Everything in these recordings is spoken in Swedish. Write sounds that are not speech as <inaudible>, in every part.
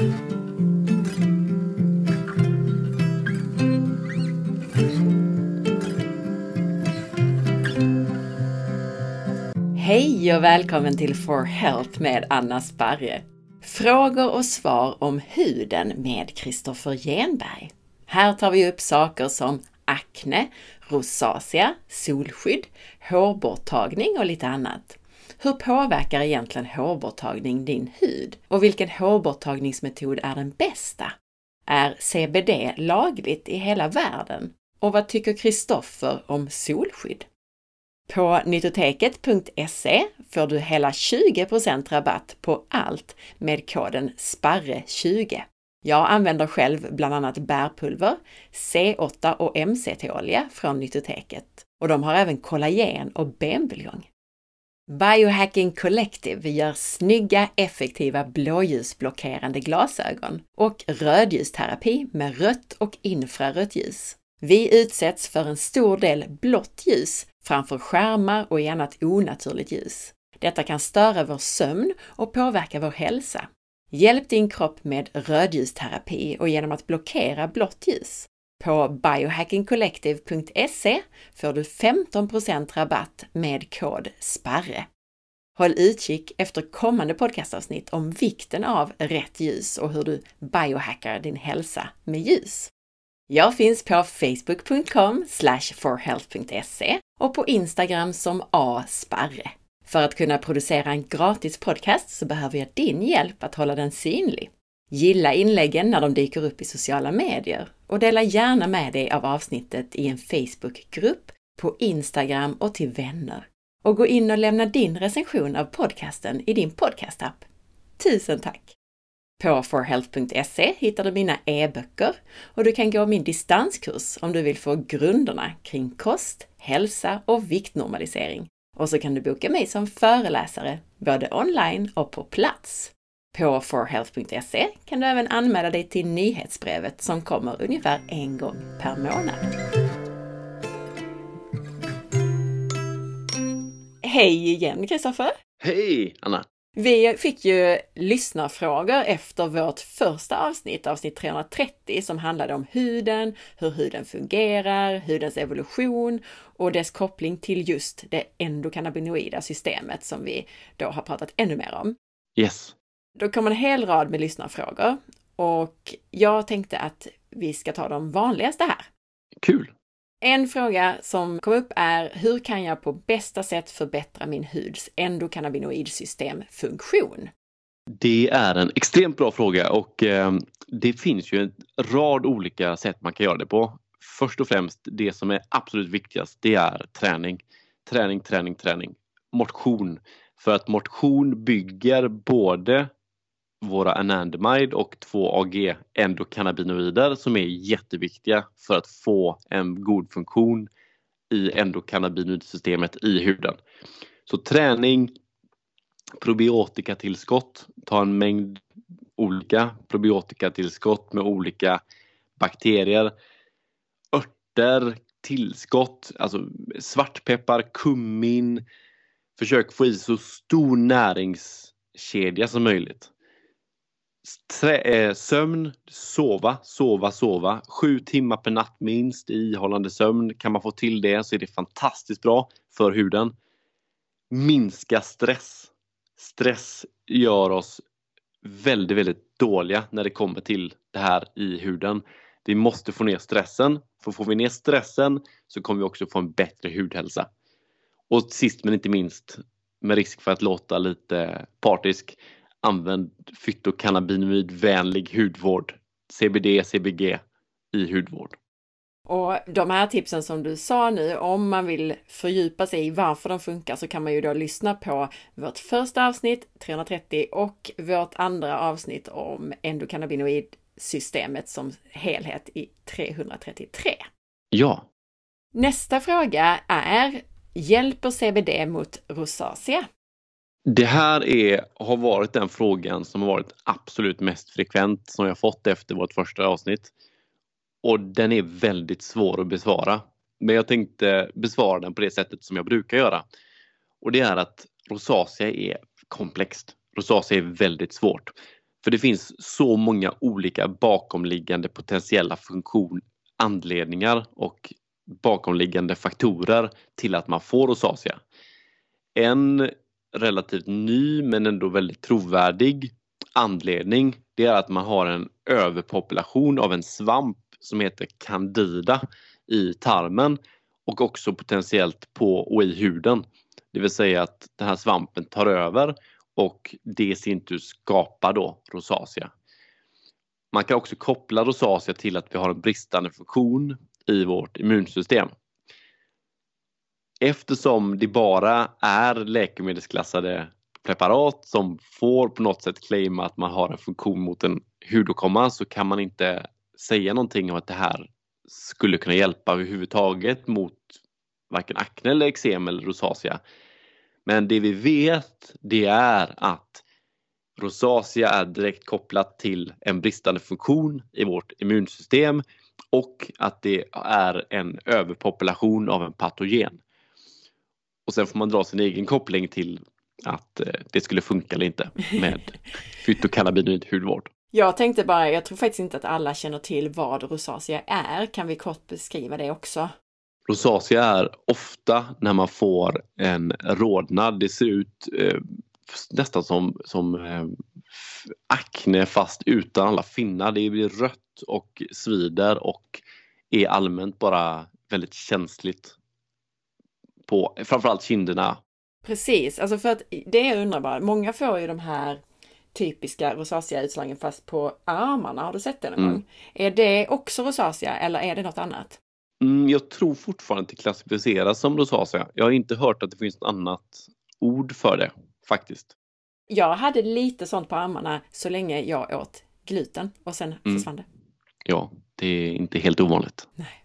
Hej och välkommen till For Health med Anna Sparre. Frågor och svar om huden med Kristoffer Genberg. Här tar vi upp saker som akne, rosacea, solskydd, hårborttagning och lite annat. Hur påverkar egentligen hårborttagning din hud? Och vilken hårborttagningsmetod är den bästa? Är CBD lagligt i hela världen? Och vad tycker Kristoffer om solskydd? På nytoteket.se får du hela 20% rabatt på allt med koden SPARRE20. Jag använder själv bland annat bärpulver, C8 och MCT-olja från Nytoteket. och de har även kollagen och benbuljong. Biohacking Collective gör snygga, effektiva blåljusblockerande glasögon och rödljusterapi med rött och infrarött ljus. Vi utsätts för en stor del blått ljus framför skärmar och i annat onaturligt ljus. Detta kan störa vår sömn och påverka vår hälsa. Hjälp din kropp med rödljusterapi och genom att blockera blått ljus. På biohackingcollective.se får du 15% rabatt med kod SPARRE. Håll utkik efter kommande podcastavsnitt om vikten av rätt ljus och hur du biohackar din hälsa med ljus. Jag finns på facebook.com forhealth.se och på Instagram som asparre. För att kunna producera en gratis podcast så behöver jag din hjälp att hålla den synlig. Gilla inläggen när de dyker upp i sociala medier och dela gärna med dig av avsnittet i en Facebookgrupp, på Instagram och till vänner. Och gå in och lämna din recension av podcasten i din podcastapp. Tusen tack! På forhealth.se hittar du mina e-böcker och du kan gå min distanskurs om du vill få grunderna kring kost, hälsa och viktnormalisering. Och så kan du boka mig som föreläsare, både online och på plats. På forhealth.se kan du även anmäla dig till nyhetsbrevet som kommer ungefär en gång per månad. Hej igen Kristoffer! Hej Anna! Vi fick ju lyssnarfrågor efter vårt första avsnitt, avsnitt 330, som handlade om huden, hur huden fungerar, hudens evolution och dess koppling till just det endokannabinoida systemet som vi då har pratat ännu mer om. Yes. Då kom en hel rad med lyssnarfrågor och jag tänkte att vi ska ta de vanligaste här. Kul! En fråga som kom upp är hur kan jag på bästa sätt förbättra min huds endokannabinoidsystemfunktion? Det är en extremt bra fråga och eh, det finns ju en rad olika sätt man kan göra det på. Först och främst, det som är absolut viktigast, det är träning. Träning, träning, träning. Motion. För att motion bygger både våra anandamide och 2-AG endokannabinoider som är jätteviktiga för att få en god funktion i endokannabinoidsystemet i huden. Så träning, probiotikatillskott, ta en mängd olika probiotikatillskott med olika bakterier, örter, tillskott, alltså svartpeppar, kummin. Försök få i så stor näringskedja som möjligt. Trä, eh, sömn, sova, sova, sova. Sju timmar per natt minst i ihållande sömn. Kan man få till det så är det fantastiskt bra för huden. Minska stress. Stress gör oss väldigt, väldigt dåliga när det kommer till det här i huden. Vi måste få ner stressen. För får vi ner stressen så kommer vi också få en bättre hudhälsa. Och sist men inte minst, med risk för att låta lite partisk, använd fytokannabinoidvänlig hudvård, CBD, CBG i hudvård. Och de här tipsen som du sa nu, om man vill fördjupa sig i varför de funkar så kan man ju då lyssna på vårt första avsnitt 330 och vårt andra avsnitt om endokannabinoidsystemet som helhet i 333. Ja. Nästa fråga är Hjälper CBD mot rosacea? Det här är, har varit den frågan som har varit absolut mest frekvent som jag fått efter vårt första avsnitt. Och den är väldigt svår att besvara. Men jag tänkte besvara den på det sättet som jag brukar göra. Och det är att rosacea är komplext. Rosacea är väldigt svårt. För det finns så många olika bakomliggande potentiella funktion, anledningar och bakomliggande faktorer till att man får rosacea. En relativt ny men ändå väldigt trovärdig anledning det är att man har en överpopulation av en svamp som heter candida i tarmen och också potentiellt på och i huden. Det vill säga att den här svampen tar över och det i sin tur skapar då rosacea. Man kan också koppla rosacea till att vi har en bristande funktion i vårt immunsystem. Eftersom det bara är läkemedelsklassade preparat som får på något sätt claima att man har en funktion mot en hudåkomma så kan man inte säga någonting om att det här skulle kunna hjälpa överhuvudtaget mot varken akne eller eksem eller rosacea. Men det vi vet det är att rosacea är direkt kopplat till en bristande funktion i vårt immunsystem och att det är en överpopulation av en patogen. Och sen får man dra sin egen koppling till att eh, det skulle funka eller inte med <laughs> fytokannabinoid hudvård. Jag tänkte bara, jag tror faktiskt inte att alla känner till vad rosacea är. Kan vi kort beskriva det också? Rosacea är ofta när man får en rodnad. Det ser ut eh, nästan som, som eh, akne fast utan alla finnar. Det blir rött och svider och är allmänt bara väldigt känsligt på framförallt kinderna. Precis, alltså för att det jag undrar bara, många får ju de här typiska rosacea-utslagen fast på armarna. Har du sett det någon mm. gång? Är det också rosacea eller är det något annat? Mm, jag tror fortfarande att det klassificeras som rosacea. Jag har inte hört att det finns något annat ord för det faktiskt. Jag hade lite sånt på armarna så länge jag åt gluten och sen mm. försvann det. Ja, det är inte helt ovanligt. Nej.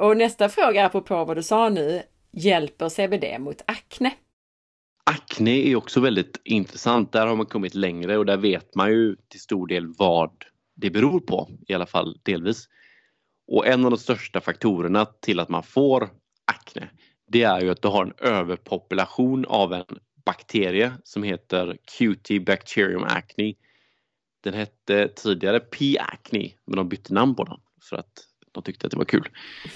Och nästa fråga apropå vad du sa nu. Hjälper CBD mot akne? Akne är också väldigt intressant. Där har man kommit längre och där vet man ju till stor del vad det beror på, i alla fall delvis. Och en av de största faktorerna till att man får akne, det är ju att du har en överpopulation av en bakterie som heter QT Bacterium acne. Den hette tidigare P. acne, men de bytte namn på den för att de tyckte att det var kul.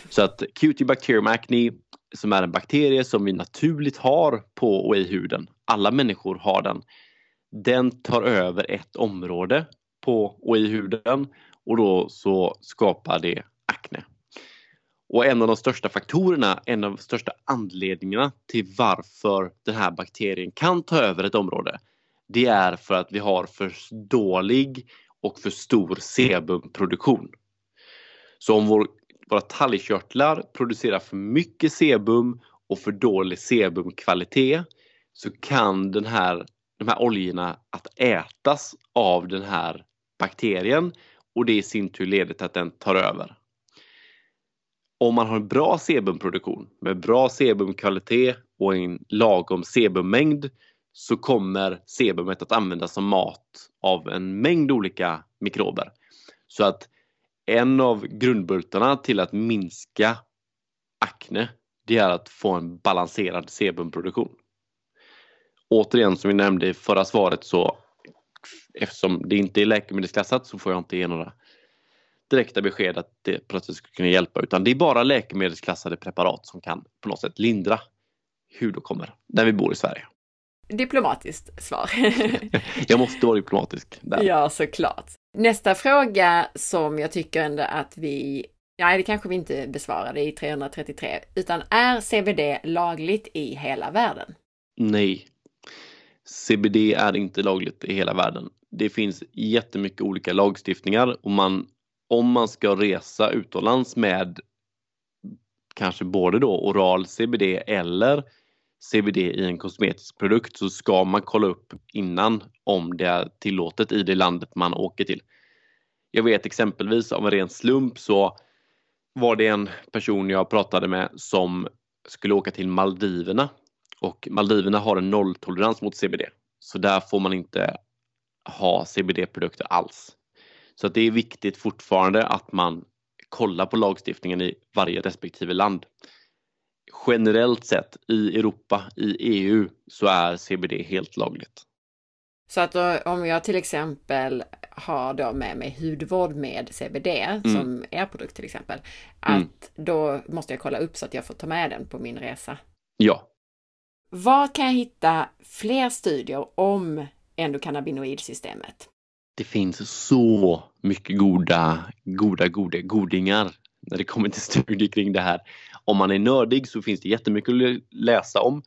Så att QT Bacterium acne som är en bakterie som vi naturligt har på och i huden. Alla människor har den. Den tar över ett område på och i huden och då så skapar det akne. Och en av de största faktorerna, en av de största anledningarna till varför den här bakterien kan ta över ett område, det är för att vi har för dålig och för stor sebumproduktion. Så om vår våra talgkörtlar producerar för mycket sebum och för dålig sebumkvalitet så kan den här, de här oljorna att ätas av den här bakterien och det i sin tur leder till att den tar över. Om man har en bra sebumproduktion med bra sebumkvalitet och en lagom sebummängd så kommer sebumet att användas som mat av en mängd olika mikrober. Så att en av grundbultarna till att minska akne det är att få en balanserad sebumproduktion. Återigen som vi nämnde i förra svaret så eftersom det inte är läkemedelsklassat så får jag inte ge några direkta besked att det plötsligt skulle kunna hjälpa utan det är bara läkemedelsklassade preparat som kan på något sätt lindra hudåkommor när vi bor i Sverige. Diplomatiskt svar. <laughs> jag måste vara diplomatisk. Där. Ja, såklart. Nästa fråga som jag tycker ändå att vi, nej det kanske vi inte besvarade i 333, utan är CBD lagligt i hela världen? Nej. CBD är inte lagligt i hela världen. Det finns jättemycket olika lagstiftningar och man, om man ska resa utomlands med kanske både då oral CBD eller CBD i en kosmetisk produkt så ska man kolla upp innan om det är tillåtet i det landet man åker till. Jag vet exempelvis av en ren slump så var det en person jag pratade med som skulle åka till Maldiverna och Maldiverna har en nolltolerans mot CBD. Så där får man inte ha CBD-produkter alls. Så att det är viktigt fortfarande att man kollar på lagstiftningen i varje respektive land generellt sett i Europa, i EU, så är CBD helt lagligt. Så att då, om jag till exempel har då med mig hudvård med CBD mm. som er produkt till exempel, mm. att mm. då måste jag kolla upp så att jag får ta med den på min resa. Ja. Var kan jag hitta fler studier om endokannabinoidsystemet? Det finns så mycket goda, goda, goda godingar när det kommer till studier kring det här. Om man är nördig så finns det jättemycket att läsa om.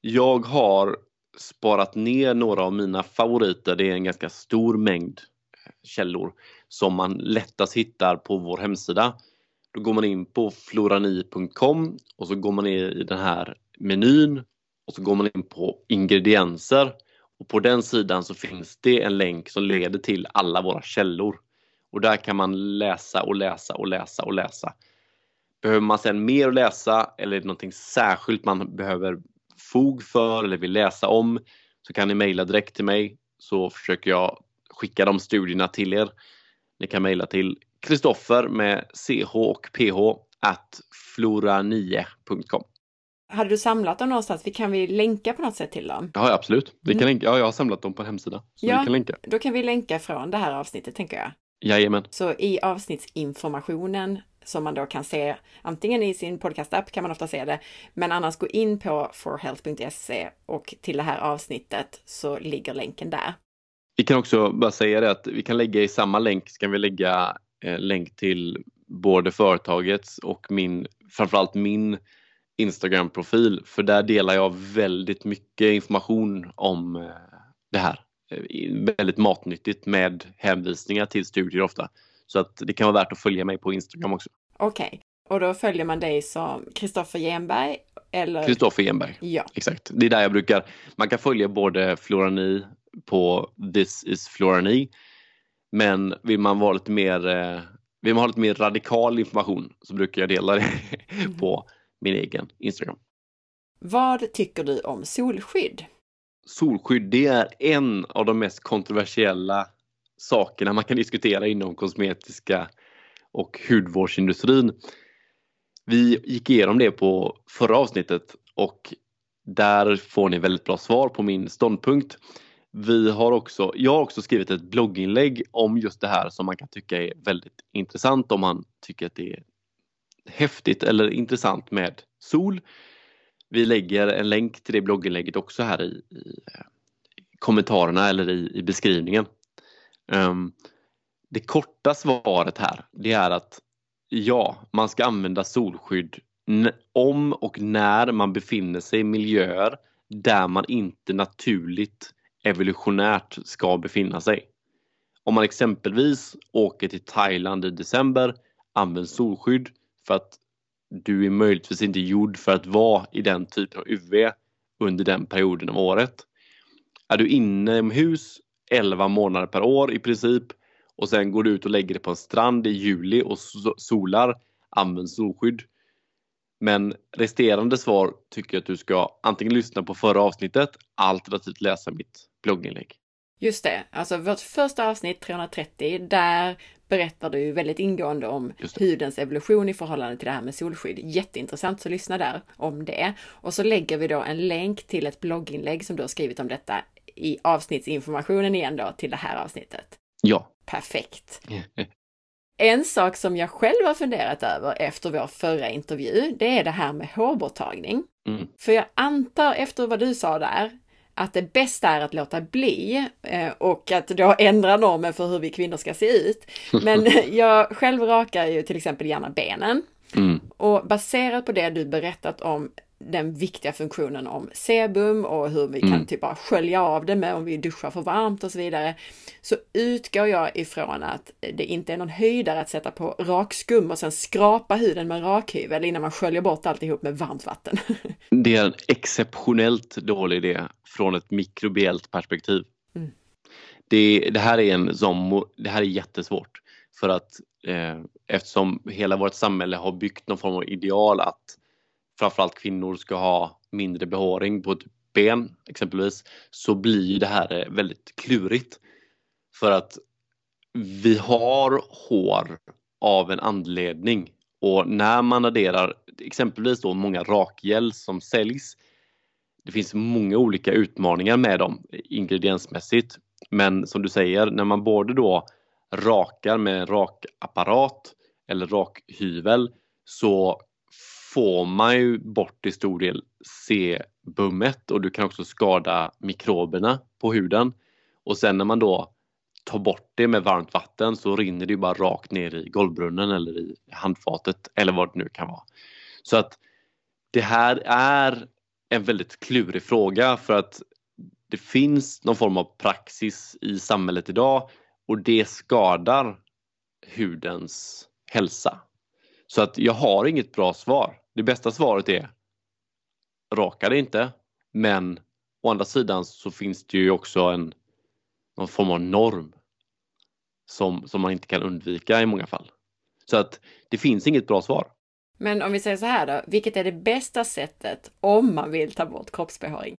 Jag har sparat ner några av mina favoriter. Det är en ganska stor mängd eh, källor som man lättast hittar på vår hemsida. Då går man in på florani.com och så går man ner i den här menyn och så går man in på ingredienser och på den sidan så finns det en länk som leder till alla våra källor. Och där kan man läsa och läsa och läsa och läsa. Behöver man sedan mer att läsa eller är det någonting särskilt man behöver fog för eller vill läsa om så kan ni mejla direkt till mig så försöker jag skicka de studierna till er. Ni kan mejla till Kristoffer med ch och ph at flora9.com. Hade du samlat dem någonstans? Vi kan vi länka på något sätt till dem? Ja, absolut. Vi kan mm. länka. Ja, jag har samlat dem på en hemsida. Så ja, vi kan länka. Då kan vi länka från det här avsnittet, tänker jag. Jajamän. Så i avsnittsinformationen som man då kan se antingen i sin podcastapp kan man ofta se det, men annars gå in på forhealth.se och till det här avsnittet så ligger länken där. Vi kan också bara säga det att vi kan lägga i samma länk, så kan vi lägga eh, länk till både företagets och min, framförallt min Instagram-profil, för där delar jag väldigt mycket information om eh, det här. Eh, väldigt matnyttigt med hänvisningar till studier ofta. Så att det kan vara värt att följa mig på Instagram också. Okej, okay. och då följer man dig som Kristoffer Genberg eller? Kristoffer Genberg. Ja. Exakt. Det är där jag brukar, man kan följa både Florani på This is Florani. Men vill man vara lite mer, eh, vill man ha lite mer radikal information så brukar jag dela det mm. på min egen Instagram. Vad tycker du om solskydd? Solskydd, det är en av de mest kontroversiella sakerna man kan diskutera inom kosmetiska och hudvårdsindustrin. Vi gick igenom det på förra avsnittet och där får ni väldigt bra svar på min ståndpunkt. Vi har också, jag har också skrivit ett blogginlägg om just det här som man kan tycka är väldigt intressant om man tycker att det är häftigt eller intressant med sol. Vi lägger en länk till det blogginlägget också här i, i eh, kommentarerna eller i, i beskrivningen. Um, det korta svaret här det är att ja, man ska använda solskydd om och när man befinner sig i miljöer där man inte naturligt evolutionärt ska befinna sig. Om man exempelvis åker till Thailand i december, använd solskydd för att du är möjligtvis inte gjord för att vara i den typen av UV under den perioden av året. Är du inomhus 11 månader per år i princip och sen går du ut och lägger dig på en strand i juli och solar, använd solskydd. Men resterande svar tycker jag att du ska antingen lyssna på förra avsnittet alternativt läsa mitt blogginlägg. Just det, alltså vårt första avsnitt 330, där berättar du väldigt ingående om hudens evolution i förhållande till det här med solskydd. Jätteintressant, så lyssna där om det. Och så lägger vi då en länk till ett blogginlägg som du har skrivit om detta i avsnittsinformationen igen då till det här avsnittet. Ja. Perfekt. <laughs> En sak som jag själv har funderat över efter vår förra intervju, det är det här med hårborttagning. Mm. För jag antar efter vad du sa där, att det bästa är att låta bli eh, och att då ändra normen för hur vi kvinnor ska se ut. <laughs> Men <laughs> jag själv rakar ju till exempel gärna benen. Mm. Och baserat på det du berättat om den viktiga funktionen om sebum och hur vi mm. kan typ bara skölja av det med om vi duschar för varmt och så vidare. Så utgår jag ifrån att det inte är någon höjdare att sätta på rakskum och sen skrapa huden med rakhyvel innan man sköljer bort alltihop med varmt vatten. <laughs> Det är en exceptionellt dålig idé från ett mikrobiellt perspektiv. Mm. Det, det, här är en som, det här är jättesvårt för att eh, eftersom hela vårt samhälle har byggt någon form av ideal att framförallt kvinnor ska ha mindre behåring på ett ben exempelvis så blir det här eh, väldigt klurigt. För att vi har hår av en anledning och när man adderar exempelvis då många rakgel som säljs det finns många olika utmaningar med dem ingrediensmässigt. Men som du säger, när man både då rakar med rakapparat eller rakhyvel så får man ju bort i stor del sebummet och du kan också skada mikroberna på huden. Och sen när man då tar bort det med varmt vatten så rinner det bara rakt ner i golvbrunnen eller i handfatet eller vad det nu kan vara. Så att det här är en väldigt klurig fråga för att det finns någon form av praxis i samhället idag och det skadar hudens hälsa. Så att jag har inget bra svar. Det bästa svaret är raka det inte. Men å andra sidan så finns det ju också en någon form av norm som, som man inte kan undvika i många fall. Så att det finns inget bra svar. Men om vi säger så här då, vilket är det bästa sättet om man vill ta bort kroppsbehåring?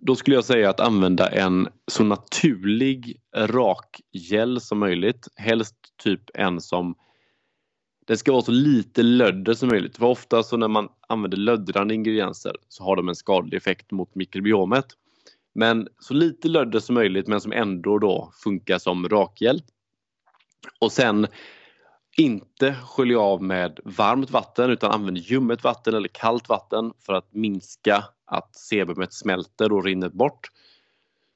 Då skulle jag säga att använda en så naturlig rakgel som möjligt. Helst typ en som det ska vara så lite lödder som möjligt. För ofta så när man använder löddrande ingredienser så har de en skadlig effekt mot mikrobiomet. Men så lite lödder som möjligt men som ändå då funkar som rakgel. Och sen inte skölja av med varmt vatten utan använd ljummet vatten eller kallt vatten för att minska att sebumet smälter och rinner bort.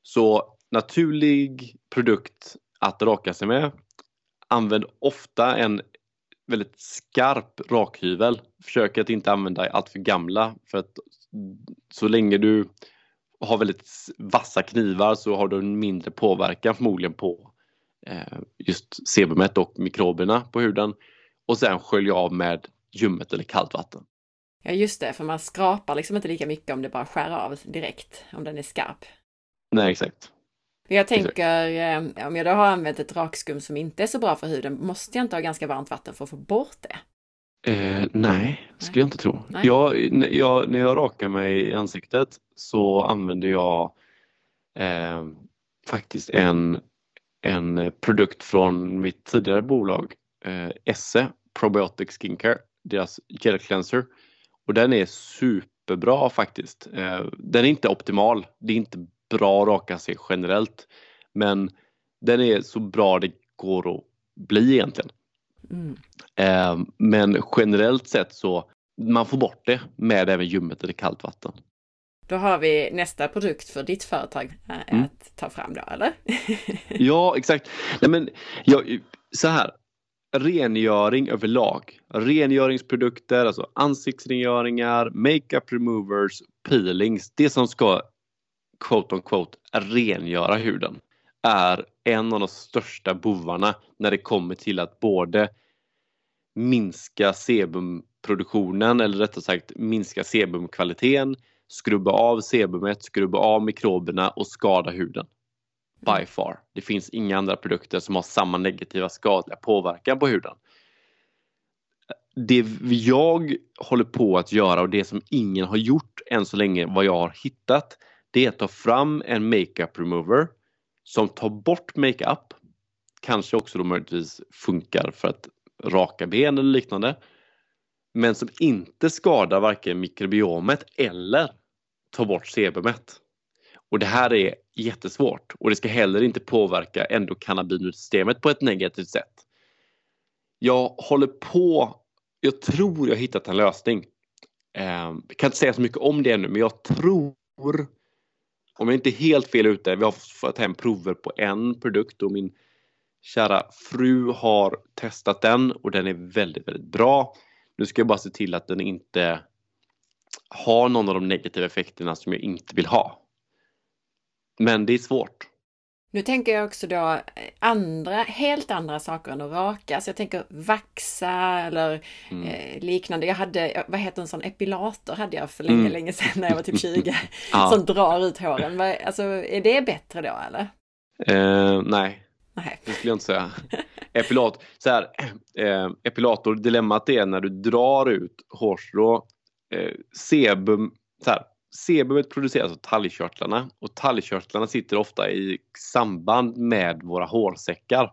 Så naturlig produkt att raka sig med. Använd ofta en väldigt skarp rakhyvel. Försök att inte använda allt för gamla för att så länge du har väldigt vassa knivar så har du en mindre påverkan förmodligen på eh, just sebumet och mikroberna på huden. Och sen skölja av med ljummet eller kallt vatten. Ja just det, för man skrapar liksom inte lika mycket om det bara skär av direkt, om den är skarp. Nej, exakt. Jag tänker, eh, om jag då har använt ett rakskum som inte är så bra för huden, måste jag inte ha ganska varmt vatten för att få bort det? Eh, nej, skulle jag inte tro. Jag, jag, när jag rakar mig i ansiktet så använder jag eh, faktiskt en, en produkt från mitt tidigare bolag, eh, Esse Probiotic Skincare, deras gel cleanser. Och den är superbra faktiskt. Eh, den är inte optimal. Det är inte bra raka sig generellt. Men den är så bra det går att bli egentligen. Mm. Eh, men generellt sett så man får bort det med även ljummet eller kallt vatten. Då har vi nästa produkt för ditt företag eh, mm. att ta fram då, eller? <laughs> ja, exakt. Nej, men, ja, så här, rengöring överlag. Rengöringsprodukter, alltså ansiktsrengöringar, makeup removers, peelings. Det som ska quote on quote rengöra huden är en av de största bovarna när det kommer till att både minska sebumproduktionen eller rättare sagt minska sebumkvaliteten, skrubba av sebumet, skrubba av mikroberna och skada huden. By far. Det finns inga andra produkter som har samma negativa skadliga påverkan på huden. Det jag håller på att göra och det som ingen har gjort än så länge vad jag har hittat det är att ta fram en makeup remover som tar bort makeup. Kanske också då möjligtvis funkar för att raka ben eller liknande. Men som inte skadar varken mikrobiomet eller tar bort sebumet. Och det här är jättesvårt och det ska heller inte påverka endokannabinoidsystemet på ett negativt sätt. Jag håller på, jag tror jag hittat en lösning. Eh, jag kan inte säga så mycket om det ännu men jag tror om jag inte är helt fel ute, vi har fått hem prover på en produkt och min kära fru har testat den och den är väldigt, väldigt bra. Nu ska jag bara se till att den inte har någon av de negativa effekterna som jag inte vill ha. Men det är svårt. Nu tänker jag också då eh, andra, helt andra saker än att raka. Så jag tänker vaxa eller mm. eh, liknande. Jag hade, vad heter en sån epilator hade jag för länge, mm. länge sedan när jag var typ 20. <laughs> ja. Som drar ut håren. Alltså är det bättre då eller? Eh, nej. nej, det skulle jag inte säga. Epilat, så här, <clears throat> eh, epilator, dilemmat är när du drar ut hårstrå, eh, sebum, så här, sebumet produceras av talgkörtlarna och talgkörtlarna sitter ofta i samband med våra hårsäckar.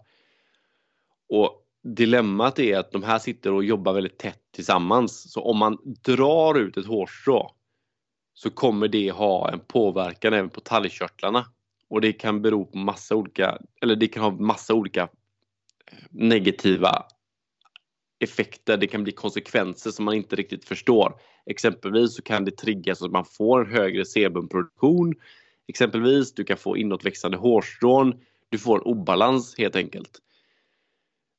Och dilemmat är att de här sitter och jobbar väldigt tätt tillsammans. Så om man drar ut ett hårstrå så kommer det ha en påverkan även på talgkörtlarna. Och det kan bero på massa olika, eller det kan ha massa olika eh, negativa effekter, det kan bli konsekvenser som man inte riktigt förstår. Exempelvis så kan det triggas så att man får en högre sebumproduktion. Exempelvis, du kan få inåtväxande hårstrån. Du får en obalans helt enkelt.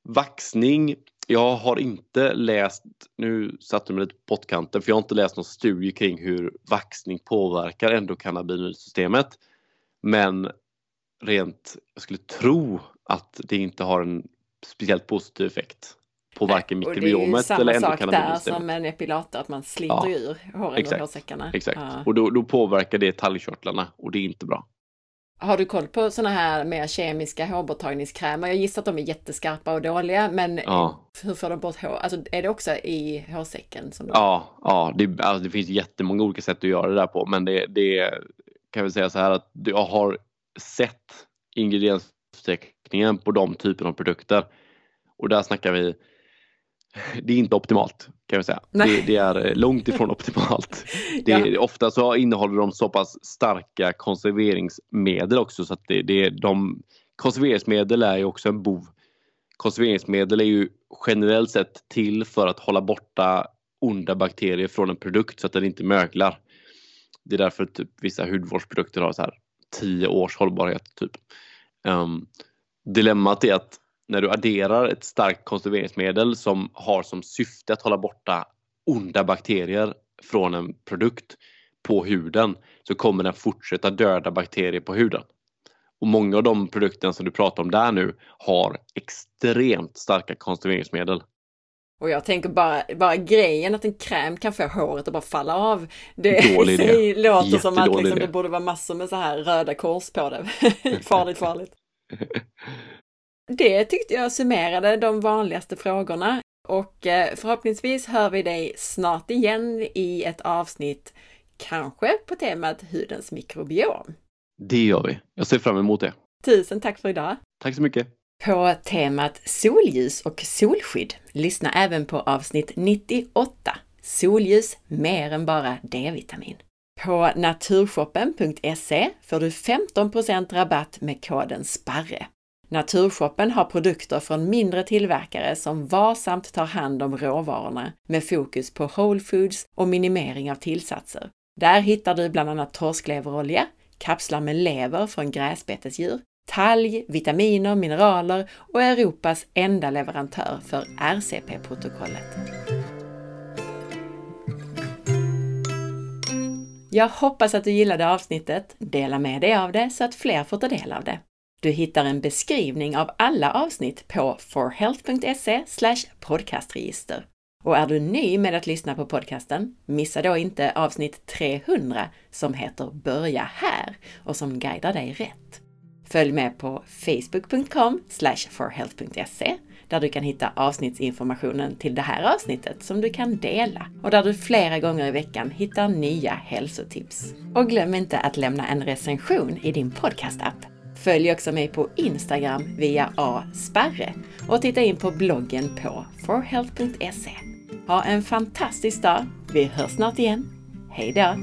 Vaxning. Jag har inte läst, nu satte jag mig lite på pottkanten, för jag har inte läst någon studie kring hur vaxning påverkar endokannabinoidsystemet. Men rent, jag skulle tro att det inte har en speciellt positiv effekt på varken mikrobiomet eller endokannabinoidsystemet. Och det är ju samma sak där som en epilator, att man sliter ja, ur håren exakt, och hårsäckarna. Exakt, ja. och då, då påverkar det talgkörtlarna och det är inte bra. Har du koll på sådana här mer kemiska hårborttagningskrämer? Jag gissar att de är jätteskarpa och dåliga, men ja. hur får de bort hår? Alltså är det också i hårsäcken? Som de... Ja, ja det, alltså, det finns jättemånga olika sätt att göra det där på, men det, det kan vi säga så här att jag har sett ingrediensförteckningen på de typerna av produkter och där snackar vi det är inte optimalt kan vi säga. Det, det, är eh, långt ifrån <laughs> optimalt. Det, ja. Ofta så innehåller de så pass starka konserveringsmedel också så att det, det, de, konserveringsmedel är ju också en bov. Konserveringsmedel är ju generellt sett till för att hålla borta onda bakterier från en produkt så att den inte möglar. Det är därför typ vissa hudvårdsprodukter har så här 10 års hållbarhet. Typ. Um, dilemmat är att när du adderar ett starkt konserveringsmedel som har som syfte att hålla borta onda bakterier från en produkt på huden så kommer den fortsätta döda bakterier på huden. Och många av de produkterna som du pratar om där nu har extremt starka konserveringsmedel. Och jag tänker bara, bara grejen att en kräm kan få håret att bara falla av. Det Dålig <laughs> idé. låter som att liksom, det borde vara massor med så här röda kors på det. <laughs> farligt, farligt. <laughs> Det tyckte jag summerade de vanligaste frågorna och eh, förhoppningsvis hör vi dig snart igen i ett avsnitt, kanske på temat hudens mikrobiom. Det gör vi. Jag ser fram emot det. Tusen tack för idag! Tack så mycket! På temat solljus och solskydd, lyssna även på avsnitt 98, Solljus mer än bara D-vitamin. På naturshoppen.se får du 15% rabatt med koden SPARRE. Naturshoppen har produkter från mindre tillverkare som varsamt tar hand om råvarorna med fokus på whole foods och minimering av tillsatser. Där hittar du bland annat torskleverolja, kapslar med lever från gräsbetesdjur, talg, vitaminer, mineraler och Europas enda leverantör för RCP-protokollet. Jag hoppas att du gillade avsnittet. Dela med dig av det så att fler får ta del av det. Du hittar en beskrivning av alla avsnitt på forhealth.se podcastregister. Och är du ny med att lyssna på podcasten, missa då inte avsnitt 300 som heter Börja här och som guidar dig rätt. Följ med på facebook.com forhealth.se där du kan hitta avsnittsinformationen till det här avsnittet som du kan dela och där du flera gånger i veckan hittar nya hälsotips. Och glöm inte att lämna en recension i din podcastapp Följ också mig på Instagram via asparre och titta in på bloggen på forhealth.se. Ha en fantastisk dag! Vi hörs snart igen. Hejdå!